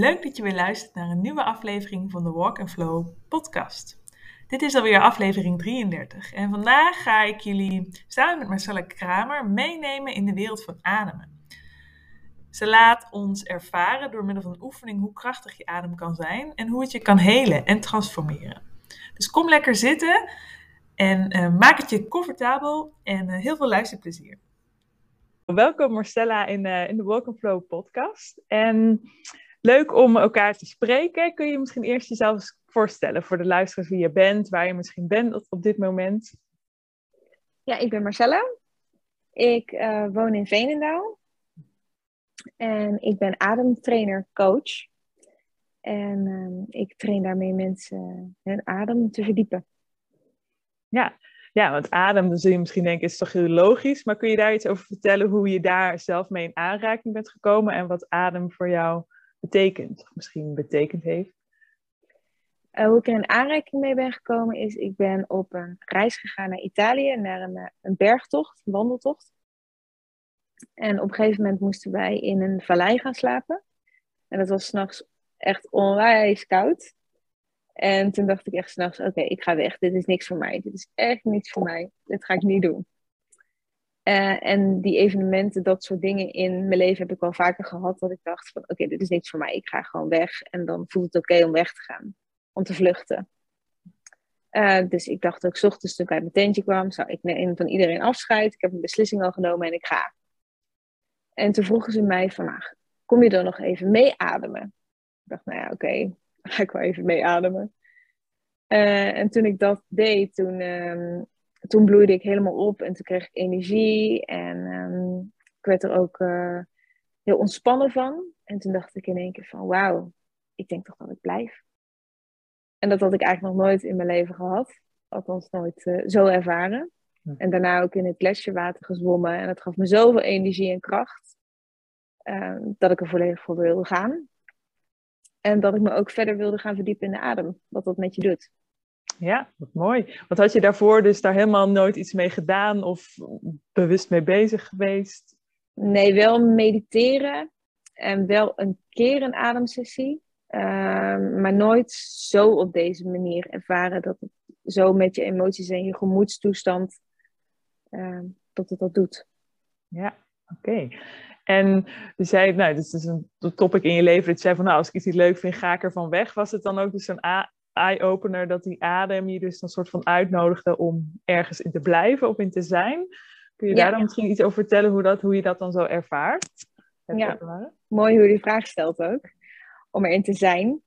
Leuk dat je weer luistert naar een nieuwe aflevering van de Walk and Flow podcast. Dit is alweer aflevering 33 en vandaag ga ik jullie samen met Marcella Kramer meenemen in de wereld van ademen. Ze laat ons ervaren door middel van oefening hoe krachtig je adem kan zijn en hoe het je kan helen en transformeren. Dus kom lekker zitten en uh, maak het je comfortabel en uh, heel veel luisterplezier. Welkom Marcella in, uh, in de Walk and Flow podcast. En leuk om elkaar te spreken. Kun je misschien eerst jezelf voorstellen voor de luisteraars wie je bent, waar je misschien bent op, dit moment? Ja, ik ben Marcella. Ik uh, woon in Veenendaal. En ik ben ademtrainer, coach. En uh, ik train daarmee mensen hun adem te verdiepen. Ja, ja, want adem, dan zul je misschien denken, is toch heel logisch. Maar kun je daar iets over vertellen hoe je daar zelf mee in aanraking bent gekomen en wat adem voor jou betekent, of misschien betekend heeft? Uh, hoe ik er in aanraking mee ben gekomen is, ik ben op een reis gegaan naar Italië, naar een, eh, een bergtocht, een wandeltocht. En op een gegeven moment moesten wij in een vallei gaan slapen. En dat was s'nachts echt onwijs koud. En toen dacht ik echt s'nachts, oké, ik ga weg. Dit is niks voor mij. Dit is echt niets voor mij. Dit ga ik niet doen. Uh, en die evenementen, dat soort dingen in mijn leven heb ik wel vaker gehad. Dat ik dacht van, oké, dit is niks voor mij. Ik ga gewoon weg. En dan voelt het oké om weg te gaan. Om te vluchten. Uh, dus ik dacht dat ik ochtends toen ik uit mijn tentje kwam, zou ik neem van iedereen afscheid. Ik heb een beslissing al genomen en ik ga. En toen vroegen ze mij van, kom je dan nog even mee ademen? Ik dacht, nou ja, oké, ga ik wel even mee ademen. Uh, en toen ik dat deed, toen, um, toen bloeide ik helemaal op en toen kreeg ik energie. En um, ik werd er ook uh, heel ontspannen van. En toen dacht ik in één keer van, wauw, ik denk toch dat ik blijf. En dat had ik eigenlijk nog nooit in mijn leven gehad. Althans nooit uh, zo ervaren. En daarna ook in het gletsjerwater gezwommen. En dat gaf me zoveel energie en kracht. Uh, dat ik er volledig voor wilde gaan. En dat ik me ook verder wilde gaan verdiepen in de adem. Wat dat met je doet. Ja, wat mooi. Wat had je daarvoor dus daar helemaal nooit iets mee gedaan of bewust mee bezig geweest? Nee, wel mediteren en wel een keer een ademsessie. Uh, maar nooit zo op deze manier ervaren dat het zo met je emoties en je gemoedstoestand uh, dat het dat doet. Ja, oké. Okay. En je zei, nou, dit is een topic in je leven. Dat je zei van, nou, als ik iets niet leuk vind, ga ik ervan weg. Was het dan ook dus een eye-opener dat die adem je dus een soort van uitnodigde om ergens in te blijven of in te zijn? Kun je ja. daar dan misschien iets over vertellen hoe, dat, hoe je dat dan zo ervaart? Ja, mooi hoe je die vraag stelt ook. Om erin te zijn,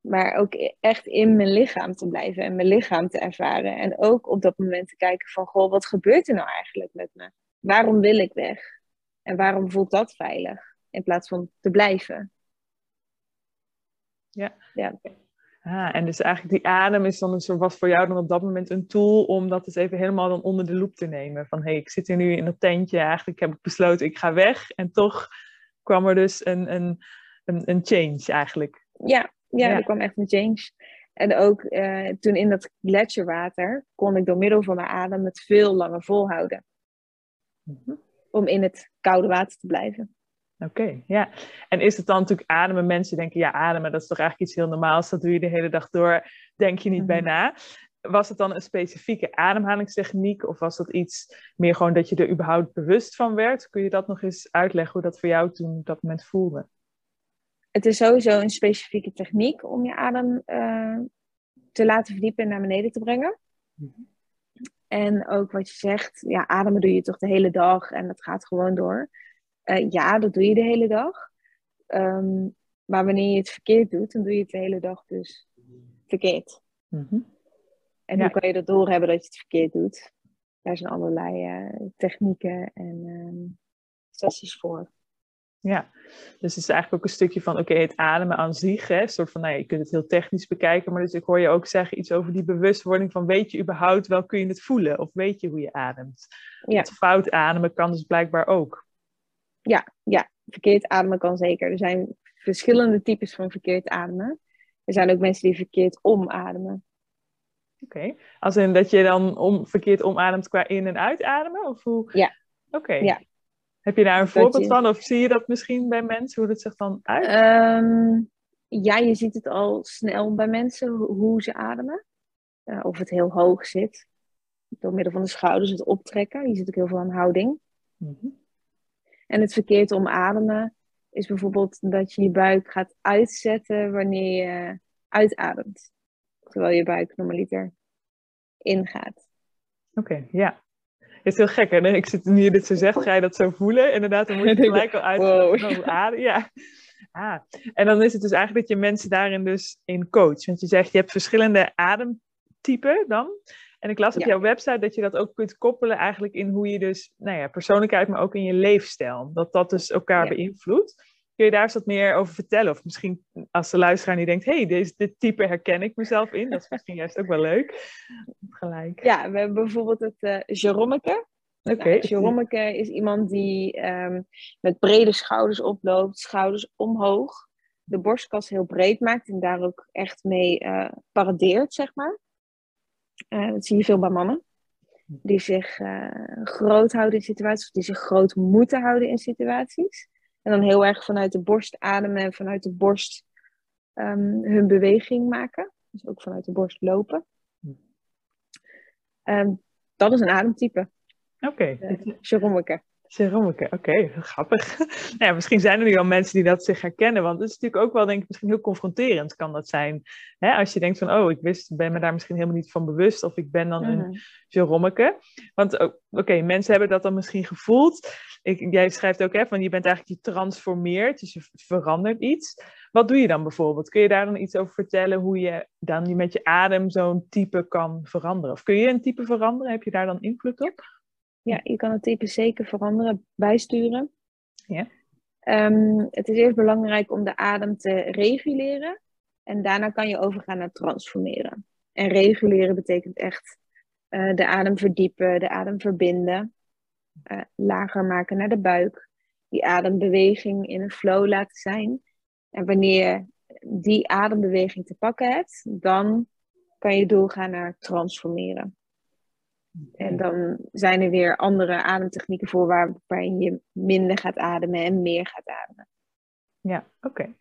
maar ook echt in mijn lichaam te blijven en mijn lichaam te ervaren. En ook op dat moment te kijken van, goh, wat gebeurt er nou eigenlijk met me? Waarom wil ik weg? En waarom voelt dat veilig? In plaats van te blijven. Ja. ja. Ah, en dus eigenlijk die adem is dan een soort, was voor jou dan op dat moment een tool om dat eens even helemaal dan onder de loep te nemen. Van hé, hey, ik zit hier nu in dat tentje, eigenlijk heb ik besloten ik ga weg. En toch kwam er dus een, een, een, een change eigenlijk. Ja, ja, ja, er kwam echt een change. En ook uh, toen in dat gletsjerwater kon ik door middel van mijn adem het veel langer volhouden. Mm -hmm om in het koude water te blijven. Oké, okay, ja. En is het dan natuurlijk ademen? Mensen denken, ja, ademen, dat is toch eigenlijk iets heel normaals. Dat doe je de hele dag door, denk je niet mm -hmm. bij na. Was het dan een specifieke ademhalingstechniek? Of was dat iets meer gewoon dat je er überhaupt bewust van werd? Kun je dat nog eens uitleggen, hoe dat voor jou toen op dat moment voelde? Het is sowieso een specifieke techniek om je adem uh, te laten verdiepen en naar beneden te brengen. Mm -hmm. En ook wat je zegt, ja, ademen doe je toch de hele dag en dat gaat gewoon door. Uh, ja, dat doe je de hele dag. Um, maar wanneer je het verkeerd doet, dan doe je het de hele dag dus verkeerd. Mm -hmm. En ja. hoe kan je dat doorhebben dat je het verkeerd doet? Daar zijn allerlei uh, technieken en um, sessies voor. Ja, dus het is eigenlijk ook een stukje van, oké, okay, het ademen aan zich, hè, soort van, nou je kunt het heel technisch bekijken, maar dus ik hoor je ook zeggen iets over die bewustwording van, weet je überhaupt wel, kun je het voelen, of weet je hoe je ademt? Ja. Het fout ademen kan dus blijkbaar ook. Ja, ja, verkeerd ademen kan zeker. Er zijn verschillende types van verkeerd ademen. Er zijn ook mensen die verkeerd omademen. Oké, okay. als in dat je dan om, verkeerd omademt qua in- en uitademen? Of hoe? Ja. Oké. Ja. Heb je daar een voorbeeld van? Of zie je dat misschien bij mensen, hoe dat zich dan uit? Um, ja, je ziet het al snel bij mensen hoe ze ademen. Uh, of het heel hoog zit. Door middel van de schouders, het optrekken. Je ziet ook heel veel aan houding. Mhm. En het verkeerd omademen is bijvoorbeeld dat je je buik gaat uitzetten wanneer je uitademt. Terwijl je buik normaliter ingaat. Oké, ja. Het is heel gek, hè? Ik zit nu je dit zo zegt, ga je dat zo voelen. Inderdaad, dan moet je gelijk al uit. Wow. Ademen. Ja. Ah. En dan is het dus eigenlijk dat je mensen daarin dus in coach. Want je zegt, je hebt verschillende ademtypen dan. En ik las op jouw website dat je dat ook kunt koppelen eigenlijk in hoe je dus, nou ja, persoonlijkheid, maar ook in je leefstijl. Dat dat dus elkaar beïnvloedt. Kun je daar eens wat meer over vertellen? Of misschien als de luisteraar die denkt, hé, hey, dit type herken ik mezelf in. Dat is misschien juist ook wel leuk. Gelijk. Ja, we hebben bijvoorbeeld het uh, Jeromeke. Oké. Okay. is iemand die ehm, met brede schouders oploopt, schouders omhoog. De borstkas heel breed maakt en daar ook echt mee uh, paradeert, zeg maar. Uh, dat zie je veel bij mannen. Die zich groot houden in situaties, of die zich groot moeten houden in situaties. En dan heel erg vanuit de borst ademen en vanuit de borst um, hun beweging maken. Dus ook vanuit de borst lopen. Um, dat is een ademtype. Oké. Okay. Uh, Ceramica, oké, grappig. nou ja, misschien zijn er nu al mensen die dat zich herkennen, want het is natuurlijk ook wel, denk ik, misschien heel confronterend kan dat zijn. Hè? Als je denkt van, oh, ik wist, ben me daar misschien helemaal niet van bewust, of ik ben dan een mhm. Jerommeke. Want oké, mensen hebben dat dan misschien gevoeld. Ik, jij schrijft ook, hè, van je bent eigenlijk die transformeert, dus je verandert iets. Wat doe je dan bijvoorbeeld? Kun je daar dan iets over vertellen, hoe je dan met je adem zo'n type kan veranderen? Of kun je een type veranderen? Heb je daar dan invloed op? Ja, je kan het type zeker veranderen, bijsturen. Ja. Um, het is eerst belangrijk om de adem te reguleren. En daarna kan je overgaan naar transformeren. En reguleren betekent echt uh, de adem verdiepen, de adem verbinden. Uh, lager maken naar de buik. Die adembeweging in een flow laten zijn. En wanneer je die adembeweging te pakken hebt, dan kan je doorgaan naar transformeren. En dan zijn er weer andere ademtechnieken voor waarin je minder gaat ademen en meer gaat ademen. Ja, oké.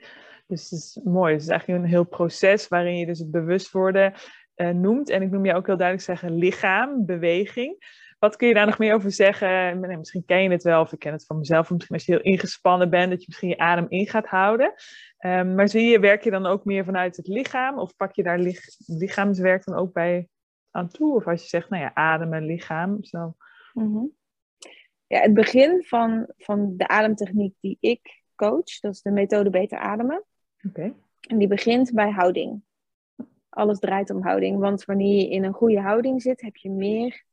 Dus het is mooi. Het is eigenlijk een heel proces waarin je dus het bewust worden uh, noemt. En ik noem je ook heel duidelijk zeggen lichaam, beweging. Wat kun je daar nog meer over zeggen? Nee, misschien ken je het wel, of ik ken het van mezelf. Misschien als je heel ingespannen bent, dat je misschien je adem in gaat houden. Um, maar zie je, werk je dan ook meer vanuit het lichaam? Of pak je daar lich lichaamswerk dan ook bij aan toe? Of als je zegt, nou ja, ademen, lichaam. Zo. Mhm. Ja, het begin van, van de ademtechniek die ik coach, dat is de methode Beter Ademen. Oké. En die begint bij houding. Alles draait om houding, want wanneer je in een goede houding zit, heb je meer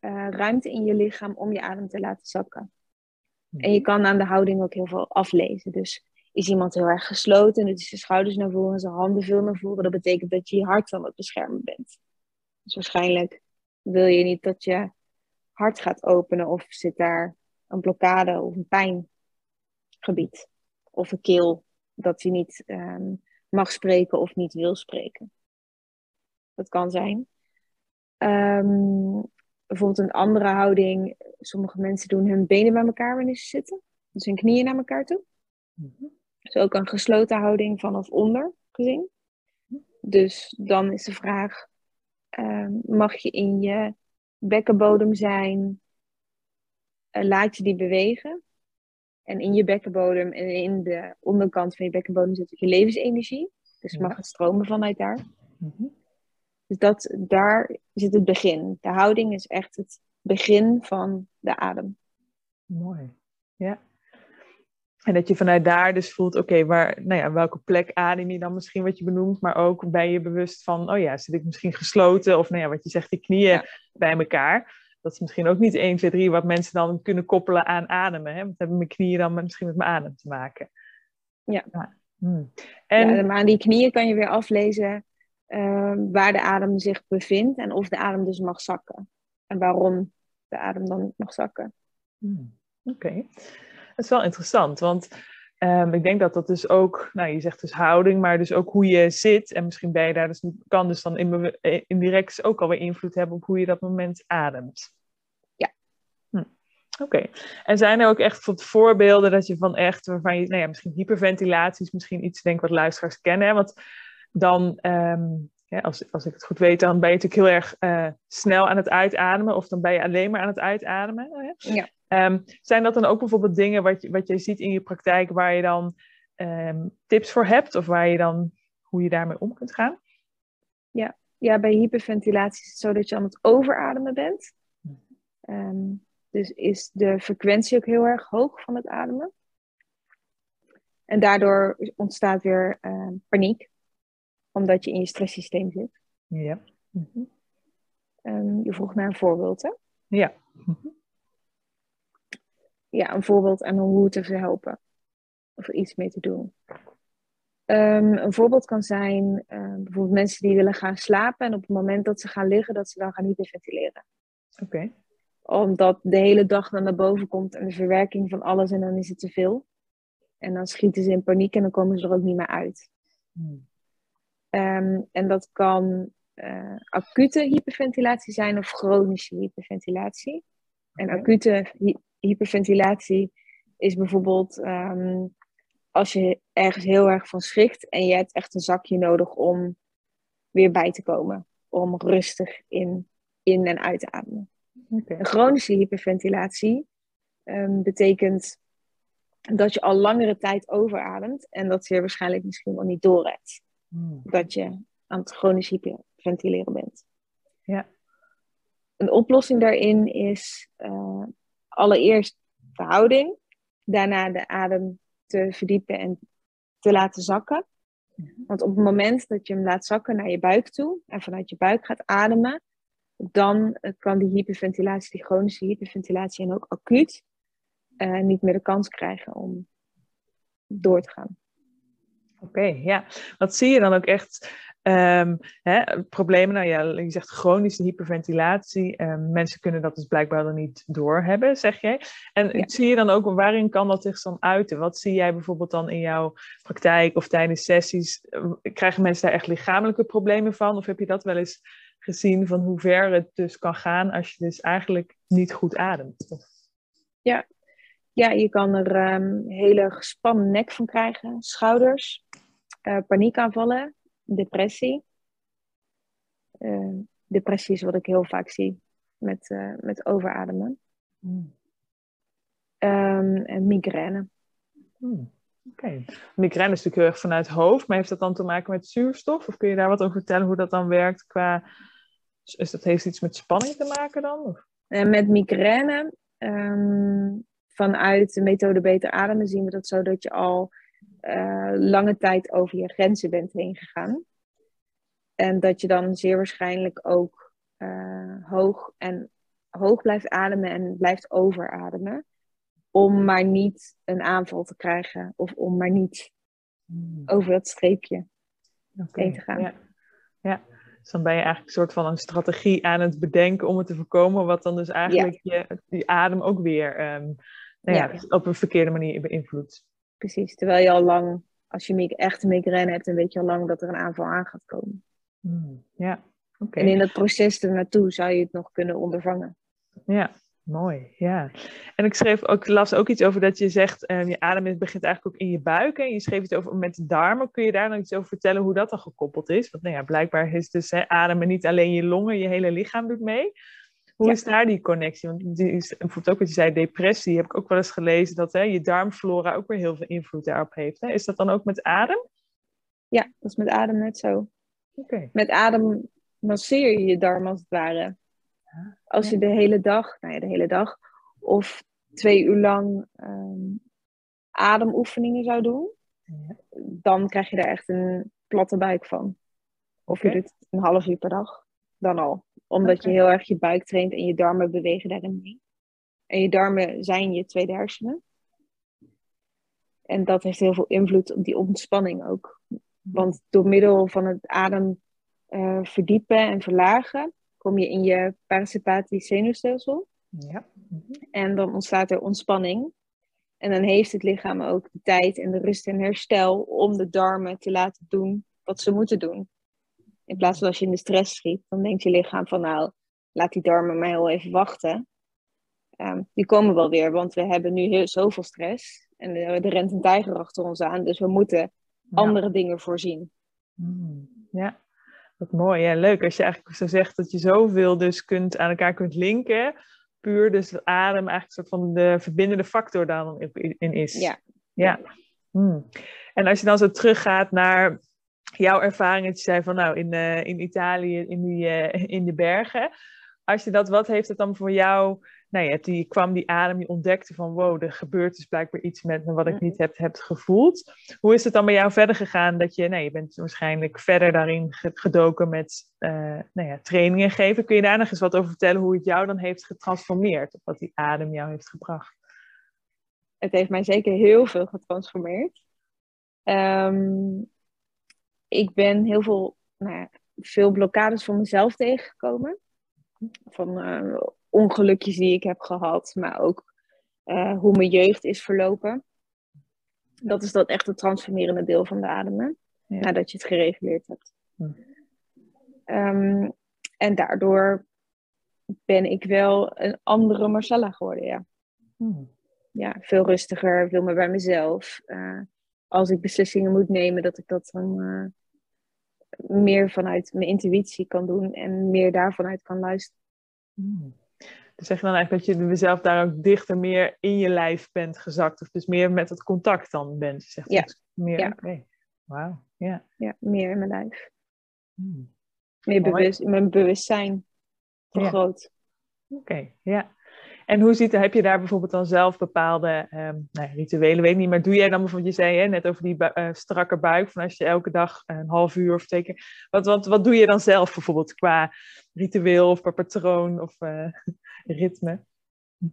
uh, ruimte in je lichaam om je adem te laten zakken. En je kan aan de houding ook heel veel aflezen. Dus is iemand heel erg gesloten, en is zijn schouders naar voren, zijn handen veel naar voren, dat betekent dat je je hart aan het beschermen bent. Dus waarschijnlijk wil je niet dat je hart gaat openen of zit daar een blokkade of een pijngebied. Of een keel dat je niet ehm, mag spreken of niet wil spreken. Dat kan zijn. Um, bijvoorbeeld een andere houding. Sommige mensen doen hun benen bij elkaar wanneer ze zitten. Dus hun knieën naar elkaar toe. Mm Dus ook een gesloten houding vanaf onder gezien. Dus dan is de vraag, Ehm, mag je in je bekkenbodem zijn. Uh, laat je die bewegen. En in je bekkenbodem en in de onderkant van je bekkenbodem zit ook je levensenergie. Dus mag het stromen vanuit daar. Mhm. Dus dat, daar zit het begin. De houding is echt het begin van de adem. Mooi. Ja. En dat je vanuit daar dus voelt, oké, waar, nou ja, welke plek adem je dan misschien wat je benoemt, maar ook ben je bewust van, oh ja, zit ik misschien gesloten of nou ja, wat je zegt, die knieën bij elkaar. Dat is misschien ook niet 1, 2, 3 wat mensen dan kunnen koppelen aan ademen. Hè? Want hebben mijn knieën dan misschien met mijn adem te maken. Ja. ja. Hmm. En... ja maar aan die knieën kan je weer aflezen uh, waar de adem zich bevindt en of de adem dus mag zakken. En waarom de adem dan mag zakken. Hmm. Oké. Dat is wel interessant, want um, ik denk dat dat dus ook, nou je zegt dus houding, maar dus ook hoe je zit. En misschien ben je daar dus, kan dus dan indirect ook alweer invloed hebben op hoe je dat moment ademt. Ja. Hm. Oké. En zijn er ook echt voorbeelden dat je van echt, waarvan je, nou ja, misschien hyperventilatie is misschien iets, denk wat luisteraars kennen. Want dan, ehm, ja, als, als ik het goed weet, dan ben je natuurlijk heel erg uh, snel aan het uitademen. Of dan ben je alleen maar aan het uitademen. Ja. Um, zijn dat dan ook bijvoorbeeld dingen wat je, wat je ziet in je praktijk waar je dan um, tips voor hebt? Of waar je dan, hoe je daarmee om kunt gaan? Ja, ja bij hyperventilatie is het zo dat je aan het overademen bent. Um, dus is de frequentie ook heel erg hoog van het ademen. En daardoor ontstaat weer uh, paniek, omdat je in je stresssysteem zit. Ja. Um, je vroeg naar een voorbeeld, hè? Ja. Ja, een voorbeeld en hoe te verhelpen. Of er iets mee te doen. Um, een voorbeeld kan zijn uh, bijvoorbeeld mensen die willen gaan slapen en op het moment dat ze gaan liggen, dat ze dan gaan hyperventileren. Oké. Okay omdat de hele dag dan naar boven komt en de verwerking van alles en dan is het te veel. En dan schieten ze in paniek en dan komen ze er ook niet meer uit. Hmm. Um, en dat kan uh, acute hyperventilatie zijn of chronische hyperventilatie. En acute hyperventilatie is bijvoorbeeld um, als je ergens heel erg van schrikt en je hebt echt een zakje nodig om weer bij te komen. Om rustig in, in en uit te ademen. Een chronische hyperventilatie um, betekent dat je al langere tijd overademt en dat je waarschijnlijk misschien wel niet doorhebt hmm. dat je aan het chronisch hyperventileren bent. Ja. Een oplossing daarin is uh, allereerst verhouding, daarna de adem te verdiepen en te laten zakken. Want op het moment dat je hem laat zakken naar je buik toe en vanuit je buik gaat ademen, dan eh, kan die hyperventilatie, die chronische hyperventilatie en ook acuut, uh, niet meer de kans krijgen om door te gaan. Oké, ja. Wat zie je dan ook echt? Um, hè, problemen, nou ja, je zegt chronische hyperventilatie. Um, mensen kunnen dat dus blijkbaar dan niet doorhebben, zeg jij. En zie je dan ook, waarin kan dat zich dan uiten? Wat zie jij bijvoorbeeld dan in jouw praktijk of tijdens sessies? Krijgen mensen daar echt lichamelijke problemen van? Of heb je dat wel eens gezien van hoe ver het dus kan gaan als je dus eigenlijk niet goed ademt. Ja, ja je kan er um, hele gespannen nek van krijgen, schouders, uh, paniekaanvallen, depressie. Uh, depressie is wat ik heel vaak zie met, uh, met overademen. Hmm. Um, en migraine. Hmm. Oké. Okay. Migraine is natuurlijk heel erg vanuit het hoofd, maar heeft dat dan te maken met zuurstof? Of kun je daar wat over vertellen hoe dat dan werkt qua is dat, heeft iets met spanning te maken dan? Of? En eh, met migraine, um, vanuit de methode Beter Ademen zien we dat zo dat je al uh, lange tijd over je grenzen bent heen gegaan. En dat je dan zeer waarschijnlijk ook uh, hoog, en, hoog blijft ademen en blijft overademen. Om maar niet een aanval te krijgen of om maar niet hmm. over dat streepje okay. heen te gaan. Ja. ja. Dus dan ben je eigenlijk een soort van een strategie aan het bedenken om het te voorkomen, wat dan dus eigenlijk je, die adem ook weer um, nou ja, op een verkeerde manier beïnvloedt. Precies, terwijl je al lang, als je echt een migraine hebt, dan weet je al lang dat er een aanval aan gaat komen. Hmm, ja, oké. En in dat proces ernaartoe zou je het nog kunnen ondervangen. Ja, Mooi, ja. En ik schreef ook, las ook iets over dat je zegt, uh, je adem begint eigenlijk ook in je buik. En je schreef iets over met de darmen. Kun je daar nog iets over vertellen hoe dat dan gekoppeld is? Want nou ja, blijkbaar is dus hè, ademen niet alleen je longen, je hele lichaam doet mee. Hoe is daar die connectie? Want die is, bijvoorbeeld ook wat je zei, depressie, heb ik ook wel eens gelezen dat hè, je darmflora ook weer heel veel invloed daarop heeft. Hè? Is dat dan ook met adem? Ja, dat is met adem net zo. Okay. Met adem masseer je je darm als het ware. Als je de hele dag, nou ja, de hele dag, of twee uur lang um, ademoefeningen zou doen, ja. dan krijg je daar echt een platte buik van. Of je doet een half uur per dag, dan al. Omdat je heel erg je buik traint en je darmen bewegen daarin mee. En je darmen zijn je tweede hersenen. En dat heeft heel veel invloed op die ontspanning ook. Want door middel van het adem uh, verdiepen en verlagen, kom je in je parasympathisch zenuwstelsel. Ja. En dan ontstaat er ontspanning. En dan heeft het lichaam ook de tijd en de rust en herstel om de darmen te laten doen wat ze moeten doen. In plaats van als je in de stress schiet, dan denkt je lichaam van nou, laat die darmen mij heel even wachten. ehm, die komen wel weer, want we hebben nu heel, zoveel stress. En er, er rent een tijger achter ons aan, dus we moeten andere dingen voorzien. Hmm, ja, wat mooi. Ja, leuk als je eigenlijk zo zegt dat je zoveel dus kunt, aan elkaar kunt linken. Puur dus de adem eigenlijk een soort van de verbindende factor daar in is. Ja. ja. Hmm. En als je dan zo teruggaat naar jouw ervaring, dat je zei van nou in, uh, in Italië, in, die, uh, in de bergen. Als je dat, wat heeft het dan voor jou nou ja, die kwam die adem, je ontdekte van wow, er gebeurt dus blijkbaar iets met me wat ik niet heb, heb gevoeld. Hoe is het dan bij jou verder gegaan dat je, nou, je bent waarschijnlijk verder daarin gedoken met uh, nou ja, trainingen geven. Kun je daar nog eens wat over vertellen hoe het jou dan heeft getransformeerd? Of wat die adem jou heeft gebracht? Het heeft mij zeker heel veel getransformeerd. Um, ik ben heel veel, nou ja, veel blokkades voor mezelf tegengekomen. Van uh, ongelukjes die ik heb gehad, maar ook uh, hoe mijn jeugd is verlopen. Dat is dat echt het transformerende deel van de ademen, ja. nadat je het gereguleerd hebt. Hm. Um, en daardoor ben ik wel een andere Marcella geworden, ja. Hm. Ja, veel rustiger, veel meer bij mezelf. Uh, als ik beslissingen moet nemen, dat ik dat dan uh, meer vanuit mijn intuïtie kan doen en meer daarvan uit kan luisteren. Hm. Dus zeg je dan eigenlijk dat je zelf daar ook dichter meer in je lijf bent gezakt? Of dus meer met het contact dan bent? Zegt ja. Meer, ja. Okay. Wauw, ja. Ja, meer in mijn lijf. Hmm. Meer bewust, mijn bewustzijn vergroot. Ja. Oké, okay, ja. En hoe ziet, heb je daar bijvoorbeeld dan zelf bepaalde um, nou, rituelen, weet ik niet, maar doe jij dan bijvoorbeeld, je zei hè, net over die uh, strakke buik, van als je elke dag een half uur of twee keer, wat, wat, wat doe je dan zelf bijvoorbeeld qua ritueel of per patroon of uh, ritme?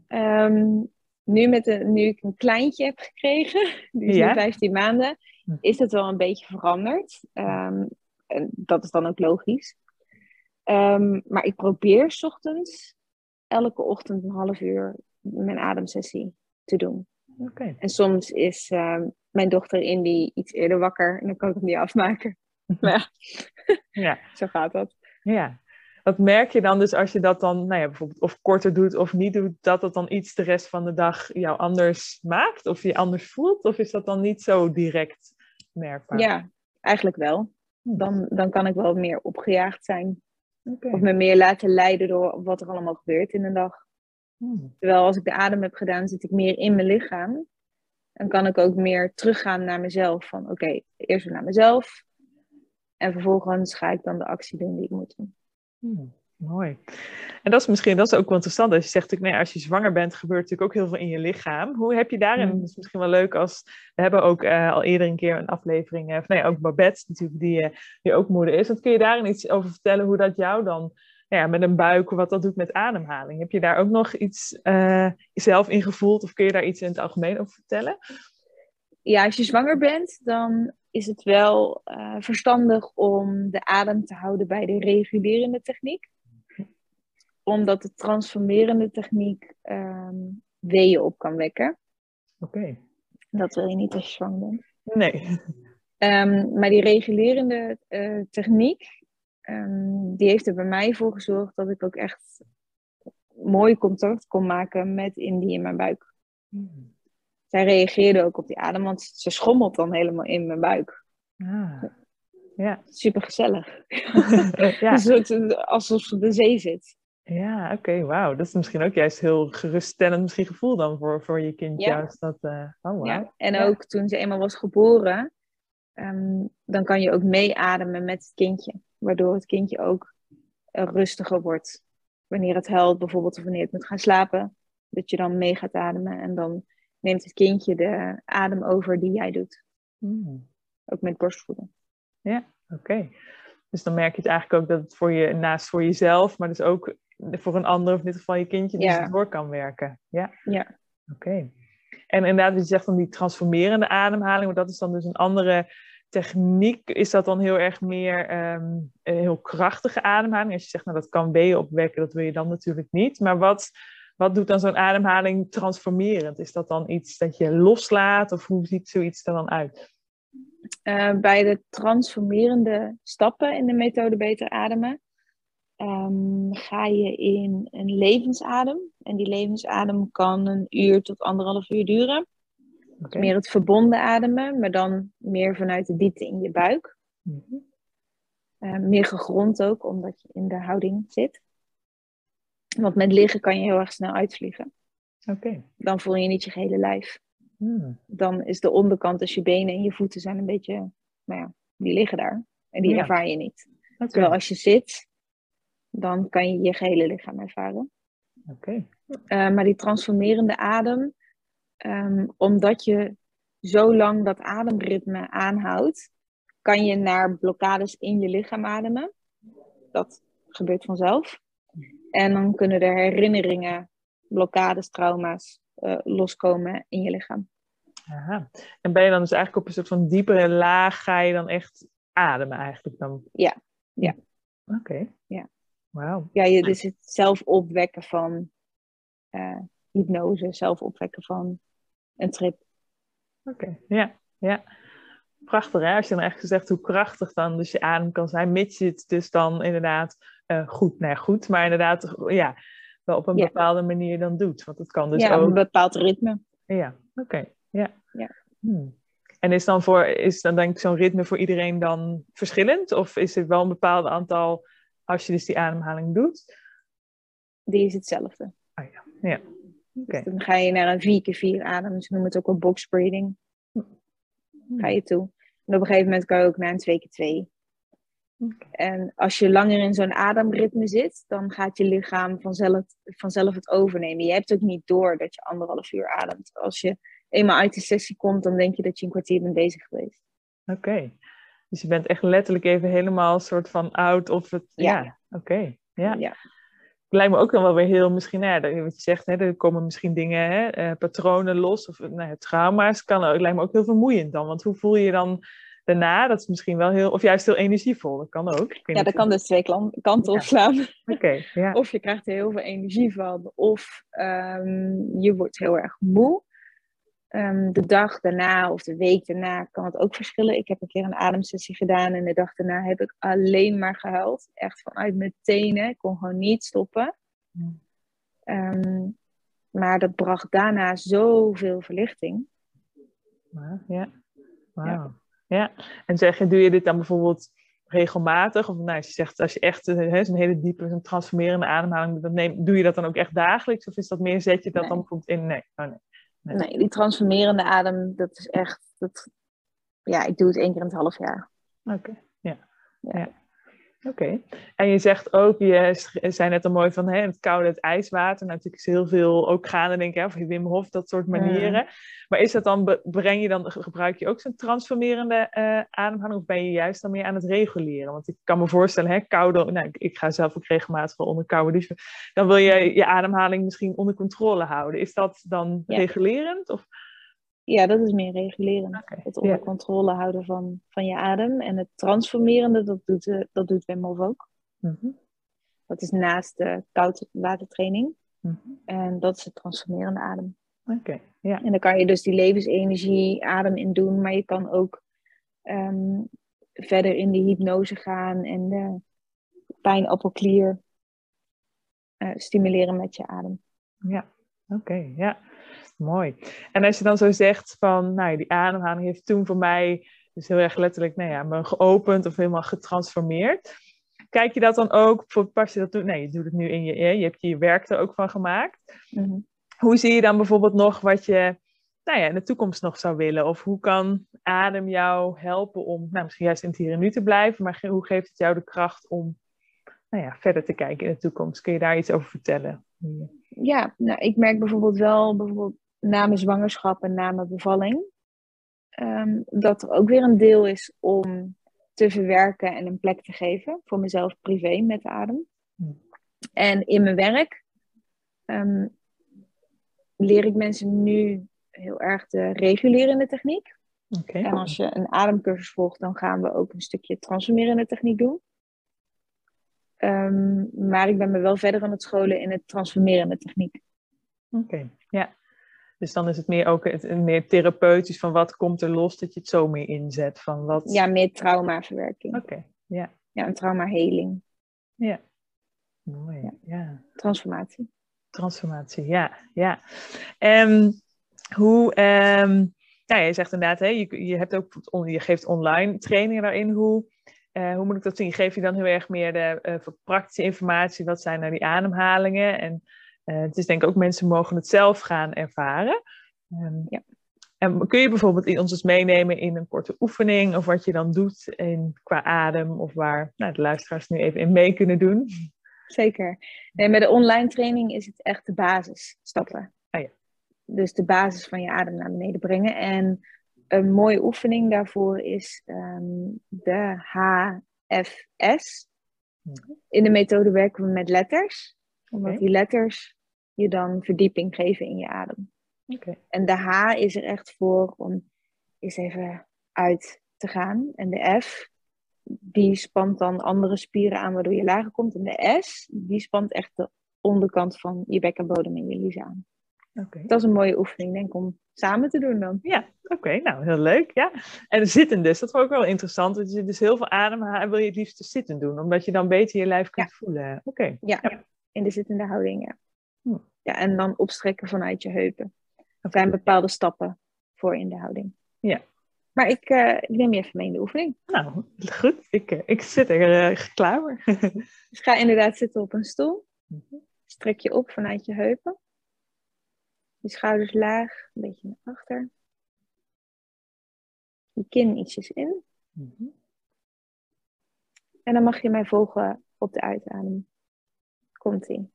Um, nu, met de, nu ik een kleintje heb gekregen, die is ja? nu 15 maanden, hm. is het wel een beetje veranderd. Um, en dat is dan ook logisch. maar ik probeer s ochtends elke ochtend een half uur mijn ademsessie te doen. Okay. En soms is uh, mijn dochter Indy iets eerder wakker en dan kan ik het niet afmaken. maar ja, zo gaat dat. Ja. Wat merk je dan dus als je dat dan, nou ja, bijvoorbeeld of korter doet of niet doet, dat het dan iets de rest van de dag jou anders maakt? Of je anders voelt? Of is dat dan niet zo direct merkbaar? Ja, eigenlijk wel. Dan, dan kan ik wel meer opgejaagd zijn. Okay. Of me meer laten leiden door wat er allemaal gebeurt in een dag. Hmm. Terwijl als ik de adem heb gedaan, zit ik meer in mijn lichaam. Dan kan ik ook meer teruggaan naar mezelf. Van oké, okay, eerst naar mezelf. En vervolgens ga ik dan de actie doen die ik moet doen. Hmm. Mooi. En dat is misschien dat is ook wel interessant. Als je zegt, nee, nou als je zwanger bent, gebeurt natuurlijk ook heel veel in je lichaam. Hoe heb je daarin, mm. dat is misschien wel leuk als, we hebben ook uh, al eerder een keer een aflevering, uh, nee, ook Babette natuurlijk, die, uh, die ook moeder is. Wat kun je daarin iets over vertellen, hoe dat jou dan, nou ja, met een buik, wat dat doet met ademhaling? Heb je daar ook nog iets zelf in gevoeld of kun je daar iets in het algemeen over vertellen? Ja, als je zwanger bent, dan is het wel verstandig om de adem te houden bij de regulerende techniek omdat de transformerende techniek um, weeën op kan wekken. Oké. Dat wil je niet als je zwanger bent. Nee. Um, maar die regulerende uh, techniek, um, die heeft er bij mij voor gezorgd dat ik ook echt mooi contact kon maken met Indie in mijn buik. Hmm. Zij reageerde ook op die adem, want ze schommelt dan helemaal in mijn buik. Ah. Ja. Super gezellig. ja. alsof ze de zee zit. Ja, oké, wauw. Dat is misschien ook juist heel geruststellend misschien gevoel dan voor, voor je kind. Ja. Juist dat, uh, oh, wow. ja. En ook toen ze eenmaal was geboren, um, dan kan je ook meeademen met het kindje. Waardoor het kindje ook uh, rustiger wordt. Wanneer het huilt bijvoorbeeld of wanneer het moet gaan slapen. Dat je dan mee gaat ademen en dan neemt het kindje de adem over die jij doet. Mm. Ook met borstvoeding. Ja, oké. Dus dan merk je het eigenlijk ook dat het voor je, naast voor jezelf, maar dus ook voor een ander, of in dit geval je kindje, dus ja. door kan werken. Ja. ja. Oké. En inderdaad, wat je zegt van die transformerende ademhaling, maar dat is dan dus een andere techniek. Is dat dan heel erg meer um, een heel krachtige ademhaling? Als je zegt, nou dat kan weeën opwekken, dat wil je dan natuurlijk niet. Maar wat, wat doet dan zo'n ademhaling transformerend? Is dat dan iets dat je loslaat of hoe ziet zoiets er dan uit? Uh, bij de transformerende stappen in de methode Beter Ademen um, ga je in een levensadem. En die levensadem kan een uur tot anderhalf uur duren. Meer het verbonden ademen, maar dan meer vanuit de diepte in je buik. Mhm. Eh, meer gegrond ook, omdat je in de houding zit. Want met liggen kan je heel erg snel uitvliegen. Oké. Dan voel je niet je gehele lijf. Hmm. Dan is de onderkant, dus je benen en je voeten zijn een beetje, nou ja, die liggen daar. En die Ja. ervaar je niet. Oké. Terwijl als je zit, dan kan je je gehele lichaam ervaren. Oké. Eh, maar die transformerende adem, ehm, omdat je zo lang dat ademritme aanhoudt, kan je naar blokkades in je lichaam ademen. Dat gebeurt vanzelf. En dan kunnen er herinneringen, blokkades, trauma's eh, loskomen in je lichaam. Aha. En ben je dan dus eigenlijk op een soort van diepere laag, ga je dan echt ademen eigenlijk dan? Ja. Ja. Oké. Ja. Ja, je, dus het zelf opwekken van eh, hypnose, zelf opwekken van een trip. Oké, ja, ja. Prachtig hè, als je dan echt zegt hoe krachtig dan dus je adem kan zijn, mits je het dus dan inderdaad eh, goed, nou ja, goed, maar inderdaad ja, wel op een Ja. bepaalde manier dan doet. Want het kan dus ja, ook... een bepaald ritme. Ja, oké, ja. Ja. Hmm. En is dan, voor, is dan denk ik zo'n ritme voor iedereen dan verschillend? Of is het wel een bepaald aantal als je dus die ademhaling doet? Die is hetzelfde. Ah ja, ja. Dus dan ga je naar een 4 keer 4 adem. Ze noemen het ook wel box breathing. Ga je toe. En op een gegeven moment kan je ook naar een 2 keer 2. Oké. En als je langer in zo'n ademritme zit, dan gaat je lichaam vanzelf, vanzelf het overnemen. Je hebt ook niet door dat je anderhalf uur ademt. Als je eenmaal uit de sessie komt, dan denk je dat je een kwartier bent bezig geweest. Oké. Dus je bent echt letterlijk even helemaal een soort van out of het... Ja. Ja, oké. Ja. Ja. lijkt me ook dan wel weer heel, misschien, nou ja, dat- wat je zegt, hè, er komen misschien dingen, hè, eh, patronen los of nou, ja, trauma's. Kan, lijkt me ook heel vermoeiend dan. Want hoe voel je je dan daarna? Dat is misschien wel heel, of juist heel energievol. Dat kan ook. Ja, dat kan dus twee kanten Ja. op slaan. Oké, ja. Of je krijgt er heel veel energie van, of ehm, je wordt heel erg moe. Ehm, de dag daarna of de week daarna kan het ook verschillen. Ik heb een keer een ademsessie gedaan en de dag daarna heb ik alleen maar gehuild. Echt vanuit mijn tenen. Ik kon gewoon niet stoppen. Ehm, maar dat bracht daarna zoveel verlichting. Ja, ja. Wauw. Ja. En zeg je, doe je dit dan bijvoorbeeld regelmatig? Of nou, als je zegt, als je echt eh, hè, zo'n hele diepe, zo'n transformerende ademhaling dan neem, doe je dat dan ook echt dagelijks? Of is dat meer, zet je dat Nee. dan bijvoorbeeld in? Nee. Oh, nee. Nee. Die transformerende adem, dat is echt. Dat, ja, ik doe het één keer in het half jaar. Oké, ja. Ja. ja. Oké. En je zegt ook, je zei net al mooi van hè, het koude, het ijswater. Natuurlijk is heel veel ook gaande, denk ik, hè, of Wim Hof, dat soort manieren. Maar is dat dan, breng je dan, gebruik je ook zo'n transformerende eh, ademhaling? Of ben je juist dan meer aan het reguleren? Want ik kan me voorstellen, hè, koude, nou, ik, ik ga zelf ook regelmatig onder koude douchen. Dan wil je je ademhaling misschien onder controle houden. Is dat dan Ja. regulerend? Of? Ja, dat is meer reguleren. Het onder controle houden van, van je adem. En het transformerende, dat doet, eh, dat doet Wim Hof ook. Mhm, Dat is naast de koudwatertraining. mhm. En dat is het transformerende adem. Oké, ja. En dan kan je dus die levensenergie adem in doen. Maar je kan ook ehm, verder in de hypnose gaan. En de pijnappelklier eh, stimuleren met je adem. Ja, oké, ja. Mooi. En als je dan zo zegt van, nou, die ademhaling heeft toen voor mij dus heel erg letterlijk, nou ja, me geopend of helemaal getransformeerd. Kijk je dat dan ook, pas je dat toe? Nee, je doet het nu in je, je hebt je werk er ook van gemaakt. Mhm. Hoe zie je dan bijvoorbeeld nog wat je, nou ja, in de toekomst nog zou willen? Of hoe kan adem jou helpen om, nou, misschien juist in het hier en nu te blijven, maar hoe geeft het jou de kracht om, nou ja, verder te kijken in de toekomst? Kun je daar iets over vertellen? Ja, nou, ik merk bijvoorbeeld wel, bijvoorbeeld na mijn zwangerschap en na mijn bevalling, ehm, dat er ook weer een deel is om te verwerken en een plek te geven voor mezelf privé met de adem. Hmm. En in mijn werk ehm, leer ik mensen nu heel erg de regulerende techniek. Oké. En als je een ademcursus volgt, dan gaan we ook een stukje transformerende techniek doen. Ehm, maar ik ben me wel verder aan het scholen in het transformerende techniek. Oké, ja. Dus dan is het meer ook het, meer therapeutisch van wat komt er los dat je het zo meer inzet van wat. Ja, meer traumaverwerking. Oké, ja, Ja, een traumaheling. ja. Mooi, Ja. ja. Transformatie. Transformatie, ja. ja. En hoe, um, nou, je zegt inderdaad, hè, je, je, hebt ook, je geeft online trainingen daarin. Hoe, uh, hoe moet ik dat zien? Geef je dan heel erg meer de uh, praktische informatie? Wat zijn nou die ademhalingen? En uh, het is denk ik ook mensen mogen het zelf gaan ervaren. Um, ja. En kun je bijvoorbeeld ons eens meenemen in een korte oefening of wat je dan doet in, qua adem of waar nou, de luisteraars nu even in mee kunnen doen? Zeker. Nee, met de online training is het echt de basisstappen. Oh, ja. Dus de basis van je adem naar beneden brengen. En een mooie oefening daarvoor is um, de HFS. In de methode werken we met letters, omdat die letters je dan verdieping geven in je adem. Okay. En de H is er echt voor om eens even uit te gaan. En de F, die spant dan andere spieren aan waardoor je lager komt. En de S, die spant echt de onderkant van je bekkenbodem en je lies aan. Okay. Dat is een mooie oefening, denk ik, om samen te doen dan. Ja, oké, nou heel leuk. Ja. En zitten dus, dat vond ik wel interessant. Want je dus heel veel ademhalen wil je het liefst zitten doen, omdat je dan beter je lijf kunt voelen. Oké. Ja, ja, in de zittende houding, ja. Ja, en dan opstrekken vanuit je heupen. Er zijn bepaalde stappen voor in de houding. Ja. Maar ik, uh, ik neem je even mee in de oefening. Nou, goed. Ik, uh, ik zit er uh, klaar voor. dus ga inderdaad zitten op een stoel. Strek je op vanuit je heupen. Je schouders laag, een beetje naar achter. Je kin ietsjes in. Mm -hmm. En dan mag je mij volgen op de uitademing. Komt-ie.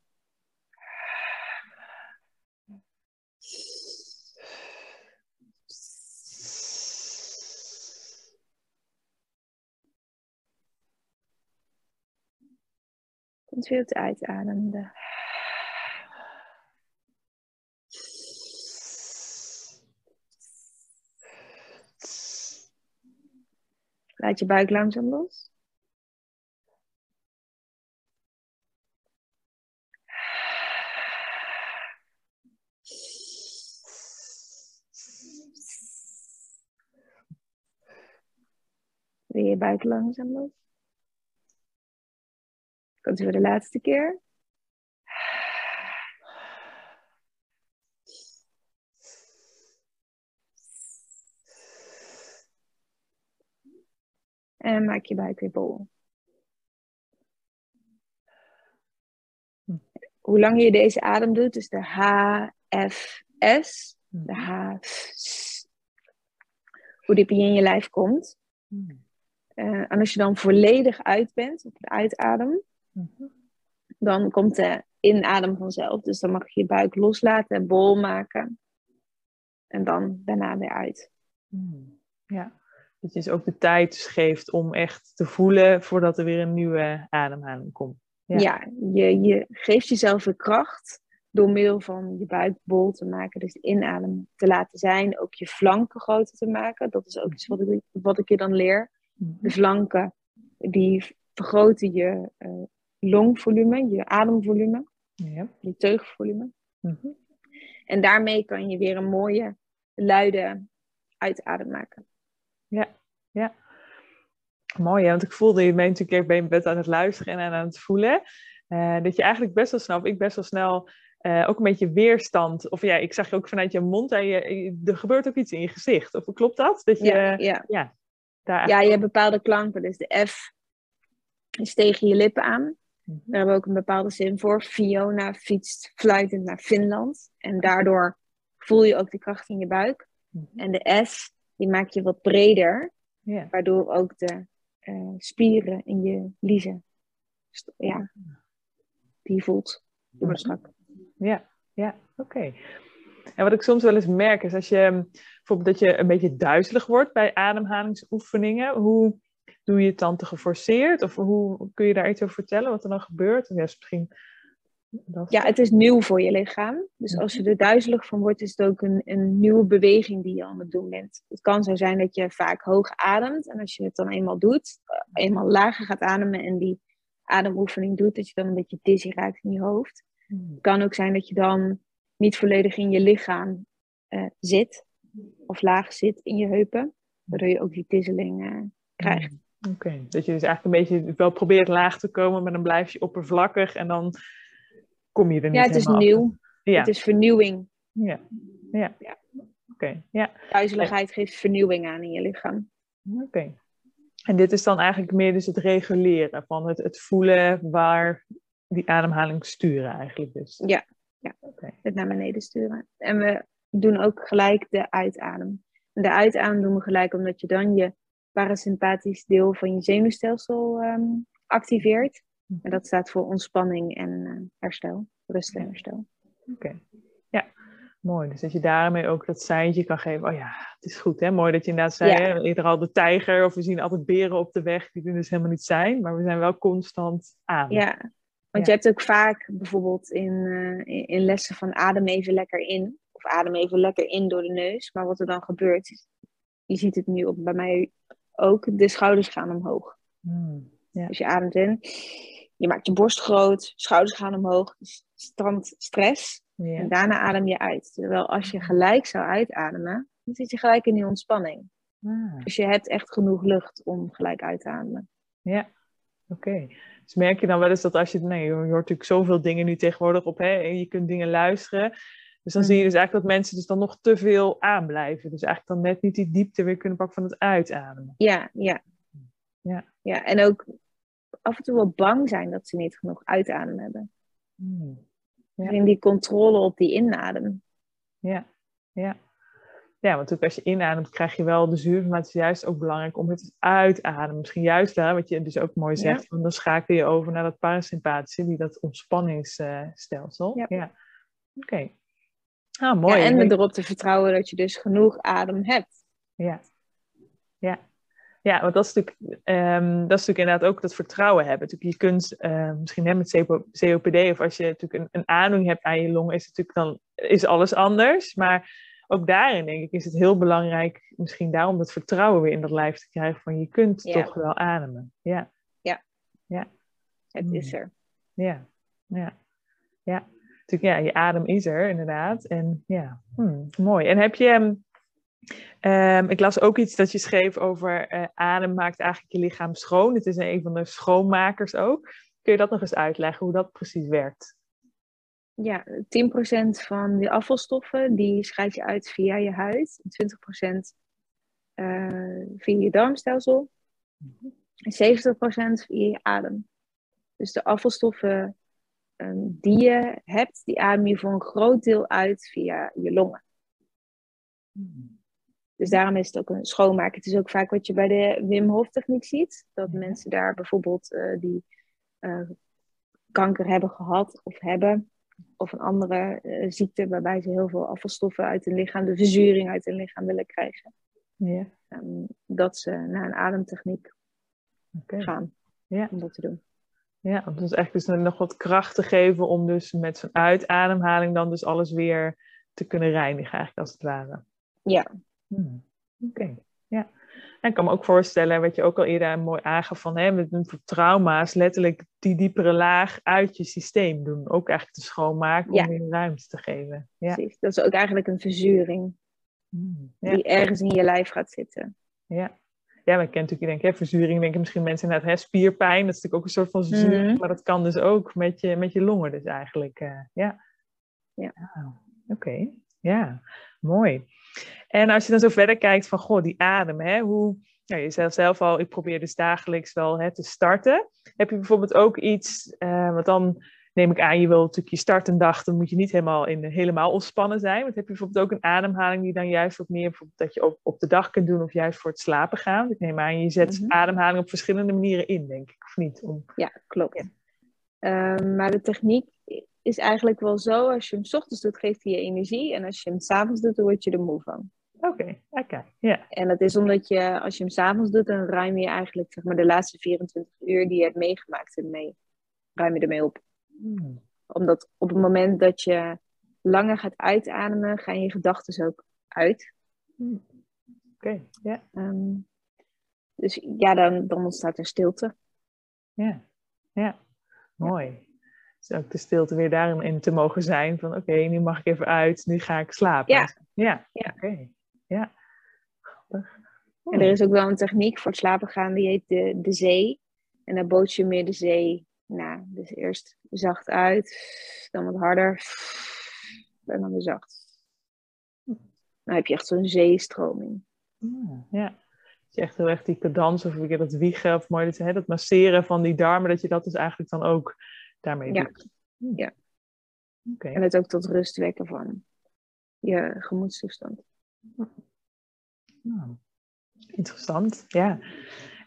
Komt weer op de uitademende. Laat je buik langzaam los. Weer je buik langzaam los. Komt weer de laatste keer. En maak je buik weer bol. Hoe langer je deze adem doet, dus de H, F, S, de H, S, hoe dieper je in je lijf komt. Uh, en als je dan volledig uit bent, op de uitadem, dan komt de inadem vanzelf. Dus dan mag je je buik loslaten en bol maken. En dan daarna weer uit. Ja. Dat je dus ook de tijd geeft om echt te voelen voordat er weer een nieuwe ademhaling komt. Ja, ja je, je geeft jezelf de kracht door middel van je buik bol te maken. Dus de inadem te laten zijn. Ook je flanken groter te maken. Dat is ook iets wat ik, wat ik je dan leer. De flanken die vergroten je uh, longvolume, je ademvolume. Ja. Je teugvolume. Mm -hmm. En daarmee kan je weer een mooie, luide uitadem maken. Ja, ja. Mooi, hè? want ik voelde je bent natuurlijk bij je bed aan het luisteren en aan het voelen. Uh, dat je eigenlijk best wel snel, of ik best wel snel, uh, ook een beetje weerstand. Of ja, ik zag je ook vanuit je mond, en je, er gebeurt ook iets in je gezicht. Of klopt dat? dat je, ja, ja. ja, daar ja, je hebt bepaalde klanken. Dus de F is tegen je lippen aan. Mm-hmm. Daar hebben we ook een bepaalde zin voor. Fiona fietst fluitend naar Finland. En daardoor voel je ook de kracht in je buik. Mm-hmm. En de S, die maak je wat breder. Ja. Waardoor ook de uh, spieren in je liezen, ja, die voelt door strak. Ja, ja, oké. Okay. En wat ik soms wel eens merk is als je bijvoorbeeld dat je een beetje duizelig wordt bij ademhalingsoefeningen. Hoe doe je het dan te geforceerd? Of hoe kun je daar iets over vertellen wat er dan gebeurt? Ja, misschien ja, het is nieuw voor je lichaam. Dus als je er duizelig van wordt, is het ook een, een nieuwe beweging die je aan het doen bent. Het kan zo zijn dat je vaak hoog ademt. En als je het dan eenmaal doet, eenmaal lager gaat ademen en die ademoefening doet, dat je dan een beetje dizzy raakt in je hoofd. Het kan ook zijn dat je dan niet volledig in je lichaam uh, zit. Of laag zit in je heupen. Waardoor je ook die dizzeling uh, krijgt. Oké, okay. dat je dus eigenlijk een beetje wel probeert laag te komen, maar dan blijf je oppervlakkig en dan kom je er niet Ja, het is nieuw. Ja, Het is vernieuwing. ja, ja. Ja. Oké, ja. Duizeligheid geeft vernieuwing aan in je lichaam. Oké. En dit is dan eigenlijk meer dus het reguleren van het, het voelen waar die ademhaling sturen eigenlijk dus. Ja, ja. Oké. Het naar beneden sturen. En we doen ook gelijk de uitadem. En de uitadem doen we gelijk omdat je dan je parasympathisch deel van je zenuwstelsel ehm, activeert. En dat staat voor ontspanning en eh, herstel. Rust en herstel. Oké. Ja, mooi. Dus dat je daarmee ook dat seintje kan geven. Oh ja, het is goed hè. Mooi dat je inderdaad zei, Ja. hè, eerder al de tijger of we zien altijd beren op de weg die er dus helemaal niet zijn. Maar we zijn wel constant aan. Ja, want Ja. je hebt ook vaak bijvoorbeeld in, eh, in- in lessen van adem even lekker in. Of adem even lekker in door de neus. Maar wat er dan gebeurt, je ziet het nu op, bij mij ook, de schouders gaan omhoog. Hmm. Dus je ademt in, je maakt je borst groot, schouders gaan omhoog, dus strand stress. En daarna adem je uit. Terwijl als je gelijk zou uitademen, dan zit je gelijk in die ontspanning. Ah, Dus je hebt echt genoeg lucht om gelijk uit te ademen. ja. Oké. Dus merk je dan wel eens dat als je, nee, je hoort natuurlijk zoveel dingen nu tegenwoordig op, hè, en je kunt dingen luisteren. Dus dan Mm. zie je dus eigenlijk dat mensen dus dan nog te veel aanblijven. Dus eigenlijk dan net niet die diepte weer kunnen pakken van het uitademen. Ja, ja. Ja. ja. En ook af en toe wel bang zijn dat ze niet genoeg uitadem hebben. Hmm. Ja. In die controle op die inadem. Ja, ja. Ja, want ook als je inademt, krijg je wel de zuur. Maar het is juist ook belangrijk om het uitademen. Misschien juist daar, wat je dus ook mooi Ja. zegt. Want dan schakel je over naar dat parasympathische, die dat ontspanningsstelsel. Ja. ja. Oké. Ah, mooi. Ja, en erop te vertrouwen dat je dus genoeg adem hebt. Ja. Ja. Ja, want dat is, natuurlijk, ehm, dat is natuurlijk inderdaad ook dat vertrouwen hebben. Natuurlijk, je kunt eh, misschien hè, met COP- COPD of als je natuurlijk een, een aandoening hebt aan je longen, is het natuurlijk dan is alles anders. Maar ook daarin denk ik is het heel belangrijk, misschien daarom dat vertrouwen weer in dat lijf te krijgen van je kunt Ja. toch wel ademen. Ja, Het Hmm. is er. ja, ja. Ja, natuurlijk ja, je adem is er inderdaad. En ja, hmm, mooi. En heb je, ehm, ehm, ik las ook iets dat je schreef over eh, adem maakt eigenlijk je lichaam schoon. Het is een van de schoonmakers ook. Kun je dat nog eens uitleggen, hoe dat precies werkt? Ja, 10% van die afvalstoffen die scheid je uit via je huid. 20% eh via je darmstelsel. En 70% via je adem. Dus de afvalstoffen die je hebt, die adem je voor een groot deel uit via je longen. Dus daarom is het ook een schoonmaken. Het is ook vaak wat je bij de Wim Hof techniek ziet. Dat mensen daar bijvoorbeeld eh, die eh, kanker hebben gehad of hebben. Of een andere eh, ziekte waarbij ze heel veel afvalstoffen uit hun lichaam, de verzuring uit hun lichaam willen krijgen. Ja, Ehm, dat ze naar een ademtechniek gaan Ja. om dat te doen. Ja, om dus echt dus nog wat kracht te geven om dus met zo'n uitademhaling dan dus alles weer te kunnen reinigen eigenlijk als het ware. Ja, Hmm, Oké, ja. En ik kan me ook voorstellen, wat je ook al eerder mooi aangaf, van hè, met, met trauma's letterlijk die diepere laag uit je systeem doen. Ook eigenlijk te schoonmaken Ja. om weer ruimte te geven. Ja. precies. Dat is ook eigenlijk een verzuring Hmm, ja. die ergens in je lijf gaat zitten. Ja. Ja, maar ik ken natuurlijk, ik denk, hè, verzuring, denken misschien mensen inderdaad, hè, spierpijn, dat is natuurlijk ook een soort van verzuring, Mhm. maar dat kan dus ook met je, met je longen dus eigenlijk. eh, ja. Ja. Oké, ja, mooi. En als je dan zo verder kijkt van, goh, die adem, hè, hoe, ja, je zelf, zelf al, ik probeer dus dagelijks wel hè, te starten. Heb je bijvoorbeeld ook iets, eh, want dan neem ik aan, je wil natuurlijk je start een dag, dan moet je niet helemaal, in, helemaal ontspannen zijn. Want heb je bijvoorbeeld ook een ademhaling die dan juist wat meer, bijvoorbeeld dat je op, op de dag kunt doen of juist voor het slapen gaan? Want ik neem aan, je zet Mhm. ademhaling op verschillende manieren in, denk ik, of niet? Om, Ja, klopt. Ehm, maar de techniek is eigenlijk wel zo, als je hem 's ochtends doet, geeft hij je energie. En als je hem 's avonds doet, dan word je er moe van. Oké, oké, ja. En dat is omdat je, als je hem 's avonds doet, dan ruim je eigenlijk zeg maar, de laatste 24 uur die je hebt meegemaakt ermee, ruim je ermee op. Omdat op het moment dat je langer gaat uitademen, gaan je gedachten ook uit. Oké, ja, Ehm, dus ja, dan, dan ontstaat er stilte. ja, ja. Mooi. Dus ook de stilte weer daarin in te mogen zijn van, oké, nu mag ik even uit, nu ga ik slapen. Ja. Ja, Ja. oké. Ja. En er is ook wel een techniek voor het slapen gaan, die heet de, de zee. En daar boot je meer de zee Nou, dus eerst zacht uit, dan wat harder en dan weer zacht. Dan heb je echt zo'n zeestroming. Ja. Dat je echt heel erg die cadans of weer dat wiegen of mooi dat, hè, dat masseren van die darmen, dat je dat dus eigenlijk dan ook daarmee Ja. doet. Hm. Ja. Oké. En het ook tot rust wekken van je gemoedstoestand. Nou, interessant, ja.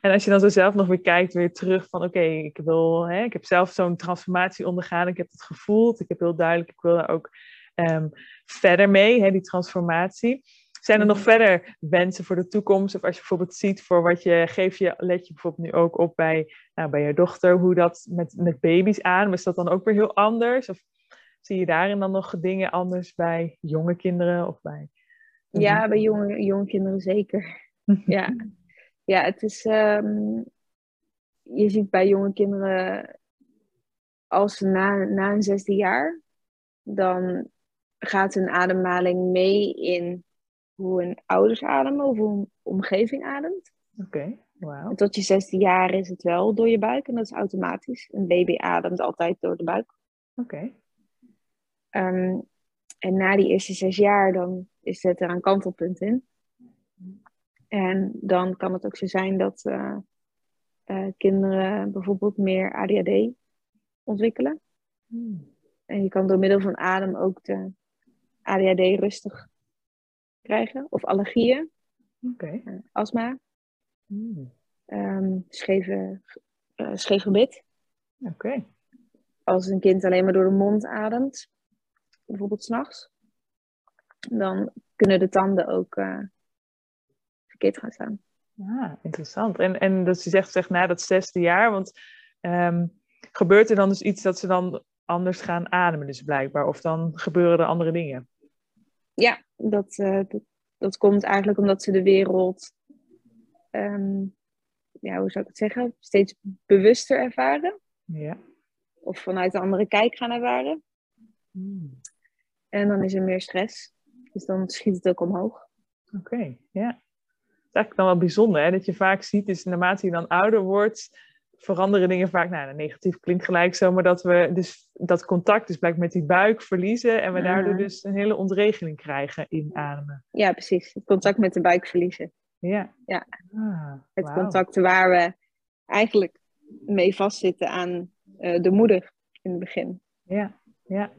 En als je dan zo zelf nog weer kijkt, weer terug van oké, ik wil, hè, ik heb zelf zo'n transformatie ondergaan, ik heb het gevoeld, ik heb heel duidelijk, ik wil daar ook ehm, verder mee, hè, die transformatie. Zijn er nog Mhm. verder wensen voor de toekomst? Of als je bijvoorbeeld ziet voor wat je, geef je, let je bijvoorbeeld nu ook op bij, nou, bij je dochter, hoe dat met, met baby's aan, is dat dan ook weer heel anders? Of zie je daarin dan nog dingen anders bij jonge kinderen of bij... Ja, bij jonge, jonge kinderen zeker. Ja, ja het is. ehm, je ziet bij jonge kinderen, als ze na, na een zesde jaar, dan gaat hun ademhaling mee in hoe hun ouders ademen of hoe hun omgeving ademt. Oké, wauw. En tot je zesde jaar is het wel door je buik en dat is automatisch. Een baby ademt altijd door de buik. Oké. Ehm, en na die eerste zes jaar, dan is het er een kantelpunt in. En dan kan het ook zo zijn dat eh, eh, kinderen bijvoorbeeld meer ADHD ontwikkelen. Hmm. En je kan door middel van adem ook de ADHD rustig krijgen. Of allergieën, Oké. eh, astma, Hmm. ehm scheve, scheef gebit. Als een kind alleen maar door de mond ademt, bijvoorbeeld s'nachts, dan kunnen de tanden ook verkeerd gaan staan. Ah, interessant. En, en dat je zegt, zegt na dat zesde jaar, want ehm, gebeurt er dan dus iets dat ze dan anders gaan ademen, dus blijkbaar? Of dan gebeuren er andere dingen? Ja, dat, eh, dat, dat komt eigenlijk omdat ze de wereld, ehm, ja, hoe zou ik het zeggen, steeds bewuster ervaren. Ja. Of vanuit een andere kijk gaan ervaren. Hmm. En dan is er meer stress. Dus dan schiet het ook omhoog. Oké, ja. Is eigenlijk dan wel bijzonder, hè? dat je vaak ziet, is naarmate je dan ouder wordt, veranderen dingen vaak, nou, negatief klinkt gelijk zo, maar dat we dus dat contact dus blijkbaar met die buik verliezen en we daardoor dus een hele ontregeling krijgen in ademen. Ja, precies. Het contact met de buik verliezen. Ja. Ja. Ah, Het contact waar we eigenlijk mee vastzitten aan eh, de moeder in het begin. Ja, ja.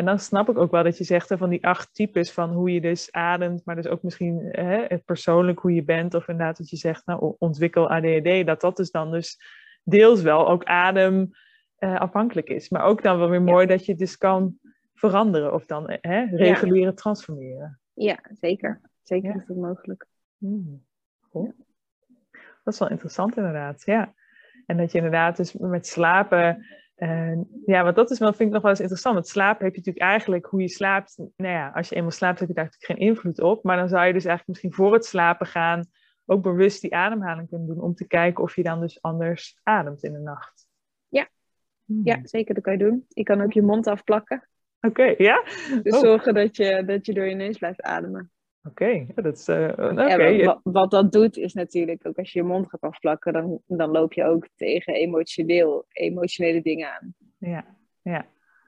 En dan snap ik ook wel dat je zegt van die acht types van hoe je dus ademt, maar dus ook misschien hè, het persoonlijk hoe je bent, of inderdaad dat je zegt, nou, ontwikkel ADHD, dat dat dus dan dus deels wel ook adem eh, afhankelijk is. Maar ook dan wel weer mooi dat je het dus kan veranderen of dan hè, reguleren, transformeren. Ja, zeker. Zeker Ja. is dat mogelijk. Hmm. Cool. Dat is wel interessant inderdaad, ja. En dat je inderdaad dus met slapen... eh, ja, want dat is wel, vind ik nog wel eens interessant. Met slapen heb je natuurlijk eigenlijk hoe je slaapt... Nou ja, als je eenmaal slaapt heb je daar natuurlijk geen invloed op. Maar dan zou je dus eigenlijk misschien voor het slapen gaan... ook bewust die ademhaling kunnen doen... om te kijken of je dan dus anders ademt in de nacht. Ja. Hmm. Ja, zeker. Dat kan je doen. Je kan ook je mond afplakken. Oké, ja? Dus Oh. zorgen dat je, dat je door je neus blijft ademen. Oké, ja, dat is... eh, oké. Ja, wat, wat dat doet is natuurlijk ook als je je mond gaat afplakken, dan, dan loop je ook tegen emotioneel, emotionele dingen aan. Ja, ja.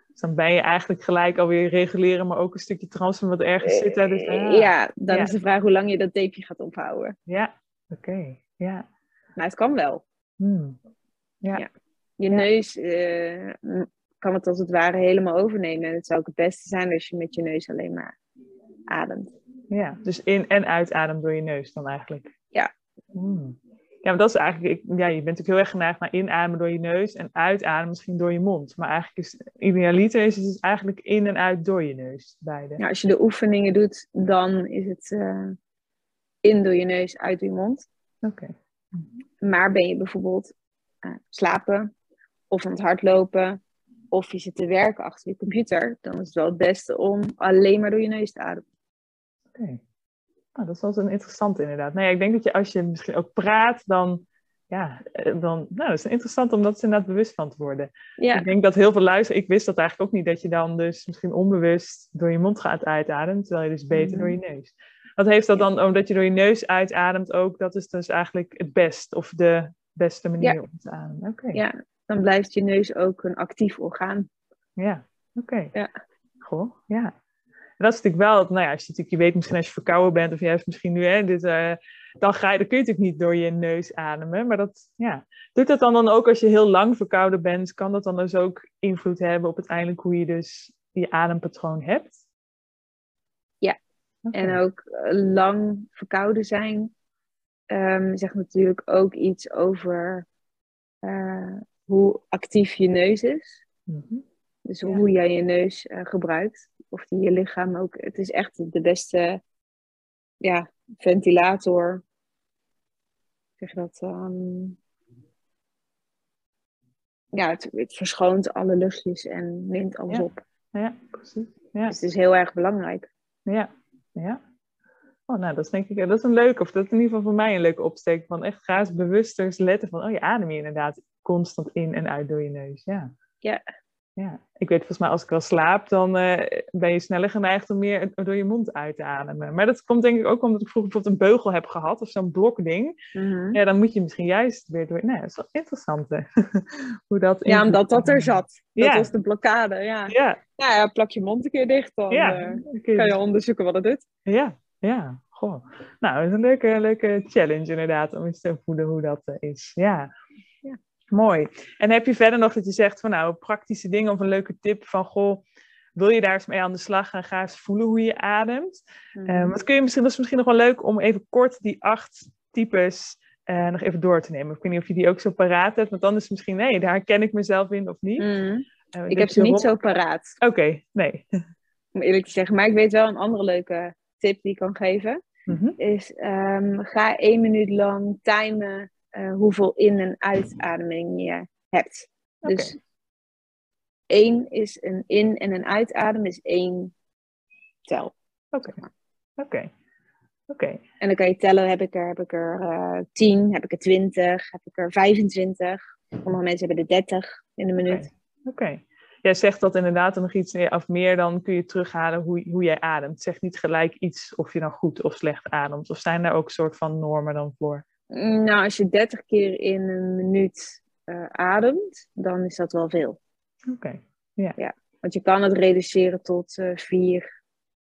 Dus dan ben je eigenlijk gelijk alweer reguleren, maar ook een stukje transfer wat ergens zit. Hè? Dus, Eh, ah, Ja, dan Ja. is de vraag hoe lang je dat tapeje gaat ophouden. ja. oké. Ja. Maar het kan wel. Hmm. Ja. Ja. Je neus eh, kan het als het ware helemaal overnemen. En het zou ook het beste zijn als je met je neus alleen maar ademt. Ja, dus in- en uitadem door je neus dan eigenlijk. Ja. Hmm. Ja, maar dat is eigenlijk, ik, ja, je bent natuurlijk heel erg geneigd naar inademen door je neus en uitademen misschien door je mond. Maar eigenlijk is, idealiter is het dus eigenlijk in en uit door je neus, beide. Ja, als je de oefeningen doet, dan is het eh, in door je neus, uit door je mond. Oké. Maar ben je bijvoorbeeld eh, slapen of aan het hardlopen of je zit te werken achter je computer, dan is het wel het beste om alleen maar door je neus te ademen. Oké. Nou, dat is wel een interessante inderdaad. Nou ja, ik denk dat je als je misschien ook praat, dan, ja, eh, dan, nou, dat is interessant om dat ze inderdaad bewust van te worden. Ja, Ik denk dat heel veel luisteren, ik wist dat eigenlijk ook niet, dat je dan dus misschien onbewust door je mond gaat uitademen, terwijl je dus beter Mhm. door je neus. Wat heeft dat dan, omdat je door je neus uitademt ook, dat is dus eigenlijk het best, of de beste manier Ja. om te ademen. Oké. ja. dan blijft je neus ook een actief orgaan. Ja, oké. Ja. Goh, ja. Dat is natuurlijk wel, nou ja, als je, natuurlijk, je weet misschien als je verkouden bent of juist misschien nu, hè, dit, dan, ga je, dan kun je natuurlijk niet door je neus ademen. Maar dat, ja. Doet dat dan, dan ook als je heel lang verkouden bent, kan dat dan dus ook invloed hebben op uiteindelijk hoe je dus je adempatroon hebt? Ja. En ook eh, lang verkouden zijn ehm, zegt natuurlijk ook iets over eh, hoe actief je neus is. Mhm. Dus Ja. hoe jij je neus eh, gebruikt. Of die je lichaam ook. Het is echt de beste ja, ventilator. Zeg je dat? ehm, ja, het, het verschoont alle luchtjes en neemt alles Ja. op. Ja, precies. Ja. Dus het is heel erg belangrijk. Ja, ja. Oh, nou, dat is denk ik, dat is een leuke, of dat is in ieder geval voor mij een leuke opsteek. Van echt ga eens bewuster eens letten van, oh, je adem je inderdaad constant in en uit door je neus. Ja. Ja. Ja, ik weet volgens mij als ik wel slaap, dan eh, ben je sneller geneigd om meer door je mond uit te ademen. Maar dat komt denk ik ook omdat ik vroeger bijvoorbeeld een beugel heb gehad of zo'n blokding. Mhm. Ja, dan moet je misschien juist weer door. Nee, dat is wel interessant hè. Hoe dat Ja, omdat dat er zat. Dat Ja. was de blokkade, ja. Ja, Ja, ja, plak je mond een keer dicht, dan ja. eh, dan kun je kan je dus- onderzoeken wat het doet. Ja, ja. Goh. Nou, dat is een leuke, leuke challenge inderdaad, om eens te voelen hoe dat eh, is. Ja. Mooi. En heb je verder nog dat je zegt van nou, praktische dingen of een leuke tip van goh, wil je daar eens mee aan de slag gaan? Ga eens voelen hoe je ademt. Mhm. Eh, wat kun je misschien, dat is misschien nog wel leuk om even kort die acht types eh, nog even door te nemen. Ik weet niet of je die ook zo paraat hebt, want dan is het misschien, nee, daar herken ik mezelf in of niet. Mhm. Eh, Ik heb ze niet zo paraat, Oké, nee. om eerlijk te zeggen. Maar ik weet wel een andere leuke tip die ik kan geven. Mhm. Is ehm, ga één minuut lang timen eh, hoeveel in- en uitademing je hebt. Dus één is een in- en een uitadem is één tel. Oké, oké, oké. En dan kan je tellen, heb ik er, heb ik er eh, 10, heb ik er 20, heb ik er 25. Sommige mensen hebben er 30 in een minuut. Oké. Jij zegt dat inderdaad er nog iets of meer dan kun je terughalen hoe, hoe jij ademt. Zeg niet gelijk iets of je dan goed of slecht ademt. Of zijn daar ook soort van normen dan voor? Nou, als je 30 keer in een minuut eh, ademt, dan is dat wel veel. Oké. Want je kan het reduceren tot eh, 4,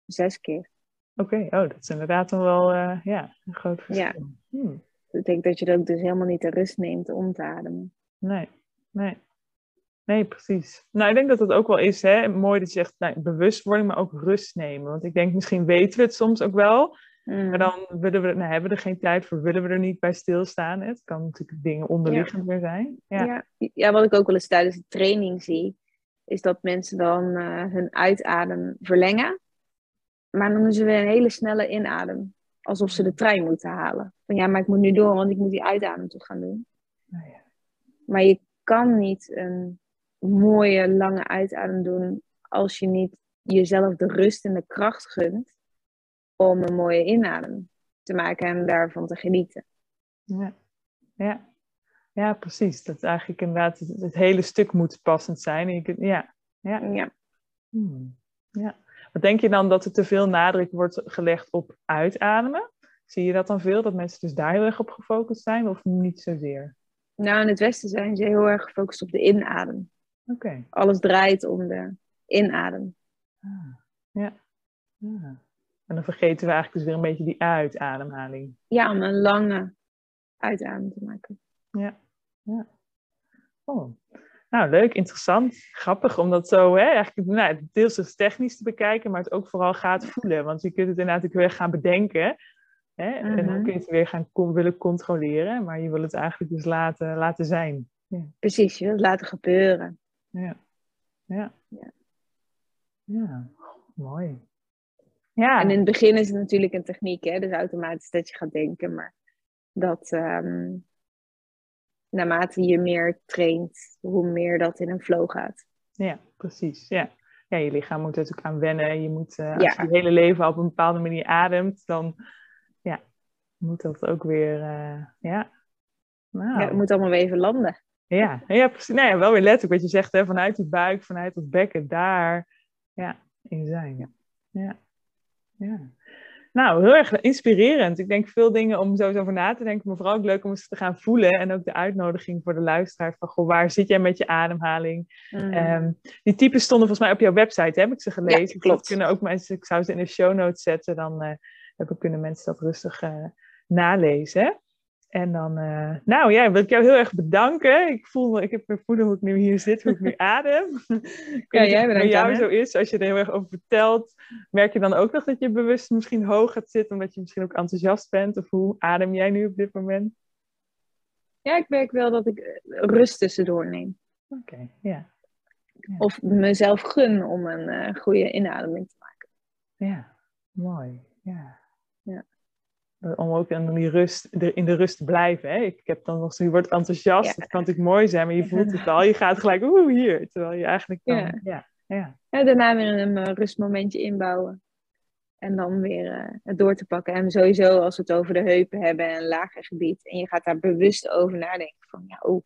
6 keer. Oké, oh, dat is inderdaad dan wel eh, ja, een groot verschil. Ja. Hmm. Dat betekent dat je dan dus helemaal niet de rust neemt om te ademen. Nee, nee. Nee, precies. Nou, ik denk dat het ook wel is, hè, mooi dat je zegt, nou, bewustwording, maar ook rust nemen. Want ik denk, misschien weten we het soms ook wel, Mm. maar dan willen we, nou, hebben we er geen tijd voor, willen we er niet bij stilstaan. Het kan natuurlijk dingen onderliggend weer zijn. Ja. Ja. Ja. wat ik ook wel eens tijdens de training zie, is dat mensen dan eh, hun uitadem verlengen. Maar dan doen ze weer een hele snelle inadem. Alsof ze de trein moeten halen. Van ja, maar ik moet nu door, want ik moet die uitadem toch gaan doen. Nou ja. Maar je kan niet een mooie lange uitadem doen als je niet jezelf de rust en de kracht gunt om een mooie inadem te maken en daarvan te genieten. Ja, ja. ja precies. Dat eigenlijk inderdaad het, het hele stuk moet passend zijn. En je kunt, ja. Ja. Ja. Hmm. ja. Wat denk je dan dat er te veel nadruk wordt gelegd op uitademen? Zie je dat dan veel, dat mensen dus daar heel erg op gefocust zijn of niet zozeer? Nou, in het Westen zijn ze heel erg gefocust op de inadem. Oké. Alles draait om de inadem. Ah. Ja. ja. En dan vergeten we eigenlijk dus weer een beetje die uitademhaling. Ja, om een lange uitadem te maken. Ja. ja. Oh. Nou, leuk, interessant, grappig om dat zo, hè, eigenlijk, nou, deels dus technisch te bekijken, maar het ook vooral gaat voelen. Want je kunt het inderdaad ook weer gaan bedenken. Hè, En dan Mhm. kun je het weer gaan willen controleren, maar je wil het eigenlijk dus laten, laten zijn. Precies, je wilt het laten gebeuren. Ja. Ja. Ja. Ja, mooi. Ja. En in het begin is het natuurlijk een techniek, hè? dus automatisch dat je gaat denken. Maar dat ehm, naarmate je meer traint, hoe meer dat in een flow gaat. Ja, precies. Ja. ja, je lichaam moet er natuurlijk aan wennen. Je moet, eh, als Ja. je je hele leven op een bepaalde manier ademt, dan ja, moet dat ook weer, eh, ja. Nou, Ja, het moet allemaal weer even landen. ja, ja, precies. Nou ja, wel weer letterlijk wat je zegt, hè, vanuit die buik, vanuit dat bekken, daar ja, in zijn. Ja. Ja. Ja. Nou, heel erg inspirerend. Ik denk veel dingen om zo over na te denken, maar vooral ook leuk om eens te gaan voelen. En ook de uitnodiging voor de luisteraar van, goh, waar zit jij met je ademhaling? Mm. Ehm, die types stonden volgens mij op jouw website, heb ik ze gelezen. Dus Ja, klopt. Dat kunnen ook mensen, ik zou ze in de show notes zetten, dan hebben, kunnen mensen dat rustig eh, nalezen. En dan, eh, nou ja, wil ik jou heel erg bedanken. Ik voel, ik heb weer voelen hoe ik nu hier zit, hoe ik nu adem. Ja, jij bedankt, bij jou zo is, als je er heel erg over vertelt. Merk je dan ook nog dat je bewust misschien hoog gaat zitten, omdat je misschien ook enthousiast bent? Of hoe adem jij nu op dit moment? Ja, ik merk wel dat ik eh, rust tussendoor neem. Oké, ja. Of mezelf gun om een eh, goede inademing te maken. Ja, mooi. Ja. Om ook in die rust, de- in de rust te blijven. Hè? Ik heb dan nog zo, je wordt enthousiast, Ja. dat kan natuurlijk mooi zijn, maar je voelt het al. Je gaat gelijk, oeh, hier. Terwijl je eigenlijk dan, Ja. ja, ja, Ja, daarna weer een eh, rustmomentje inbouwen. En dan weer eh, het door te pakken. En sowieso als we het over de heupen hebben en een lager gebied. En je gaat daar bewust over nadenken. Van ja, oh,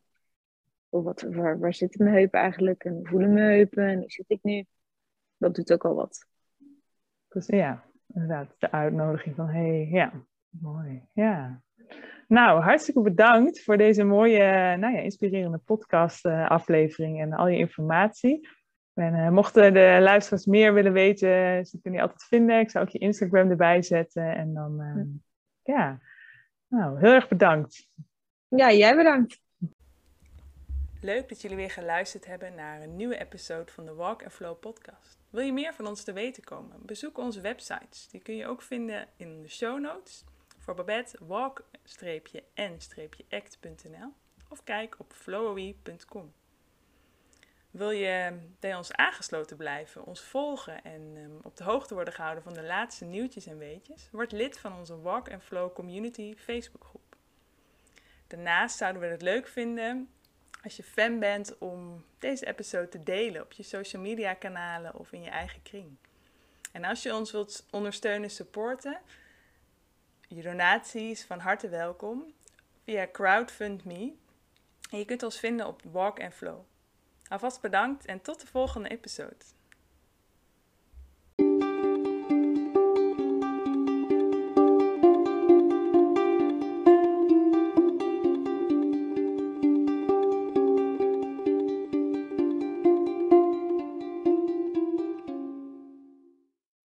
oh wat, waar, waar zitten mijn heupen eigenlijk? En hoe voelen mijn heupen? En hoe zit ik nu? Dat doet ook al wat. Dus ja, inderdaad, de uitnodiging van, hé, hey, ja, mooi, ja. Nou, hartstikke bedankt voor deze mooie, nou ja, inspirerende podcast eh, aflevering en al je informatie. En eh, mochten de luisteraars meer willen weten, ze kunnen je altijd vinden. Ik zou ook je Instagram erbij zetten. En dan, ehm, ja, nou, heel erg bedankt. Ja, jij bedankt. Leuk dat jullie weer geluisterd hebben naar een nieuwe episode van de Walk and Flow podcast. Wil je meer van ons te weten komen? Bezoek onze websites. Die kun je ook vinden in de show notes. Voor Babette walk-n-act.nl of kijk op flowy.com. Wil je bij ons aangesloten blijven, ons volgen en ehm, op de hoogte worden gehouden van de laatste nieuwtjes en weetjes? Word lid van onze Walk and Flow Community Facebookgroep. Daarnaast zouden we het leuk vinden als je fan bent om deze episode te delen op je social media kanalen of in je eigen kring. En als je ons wilt ondersteunen, supporten, je donatie is van harte welkom via CrowdFundMe. En je kunt ons vinden op Walk and Flow. Alvast bedankt en tot de volgende episode.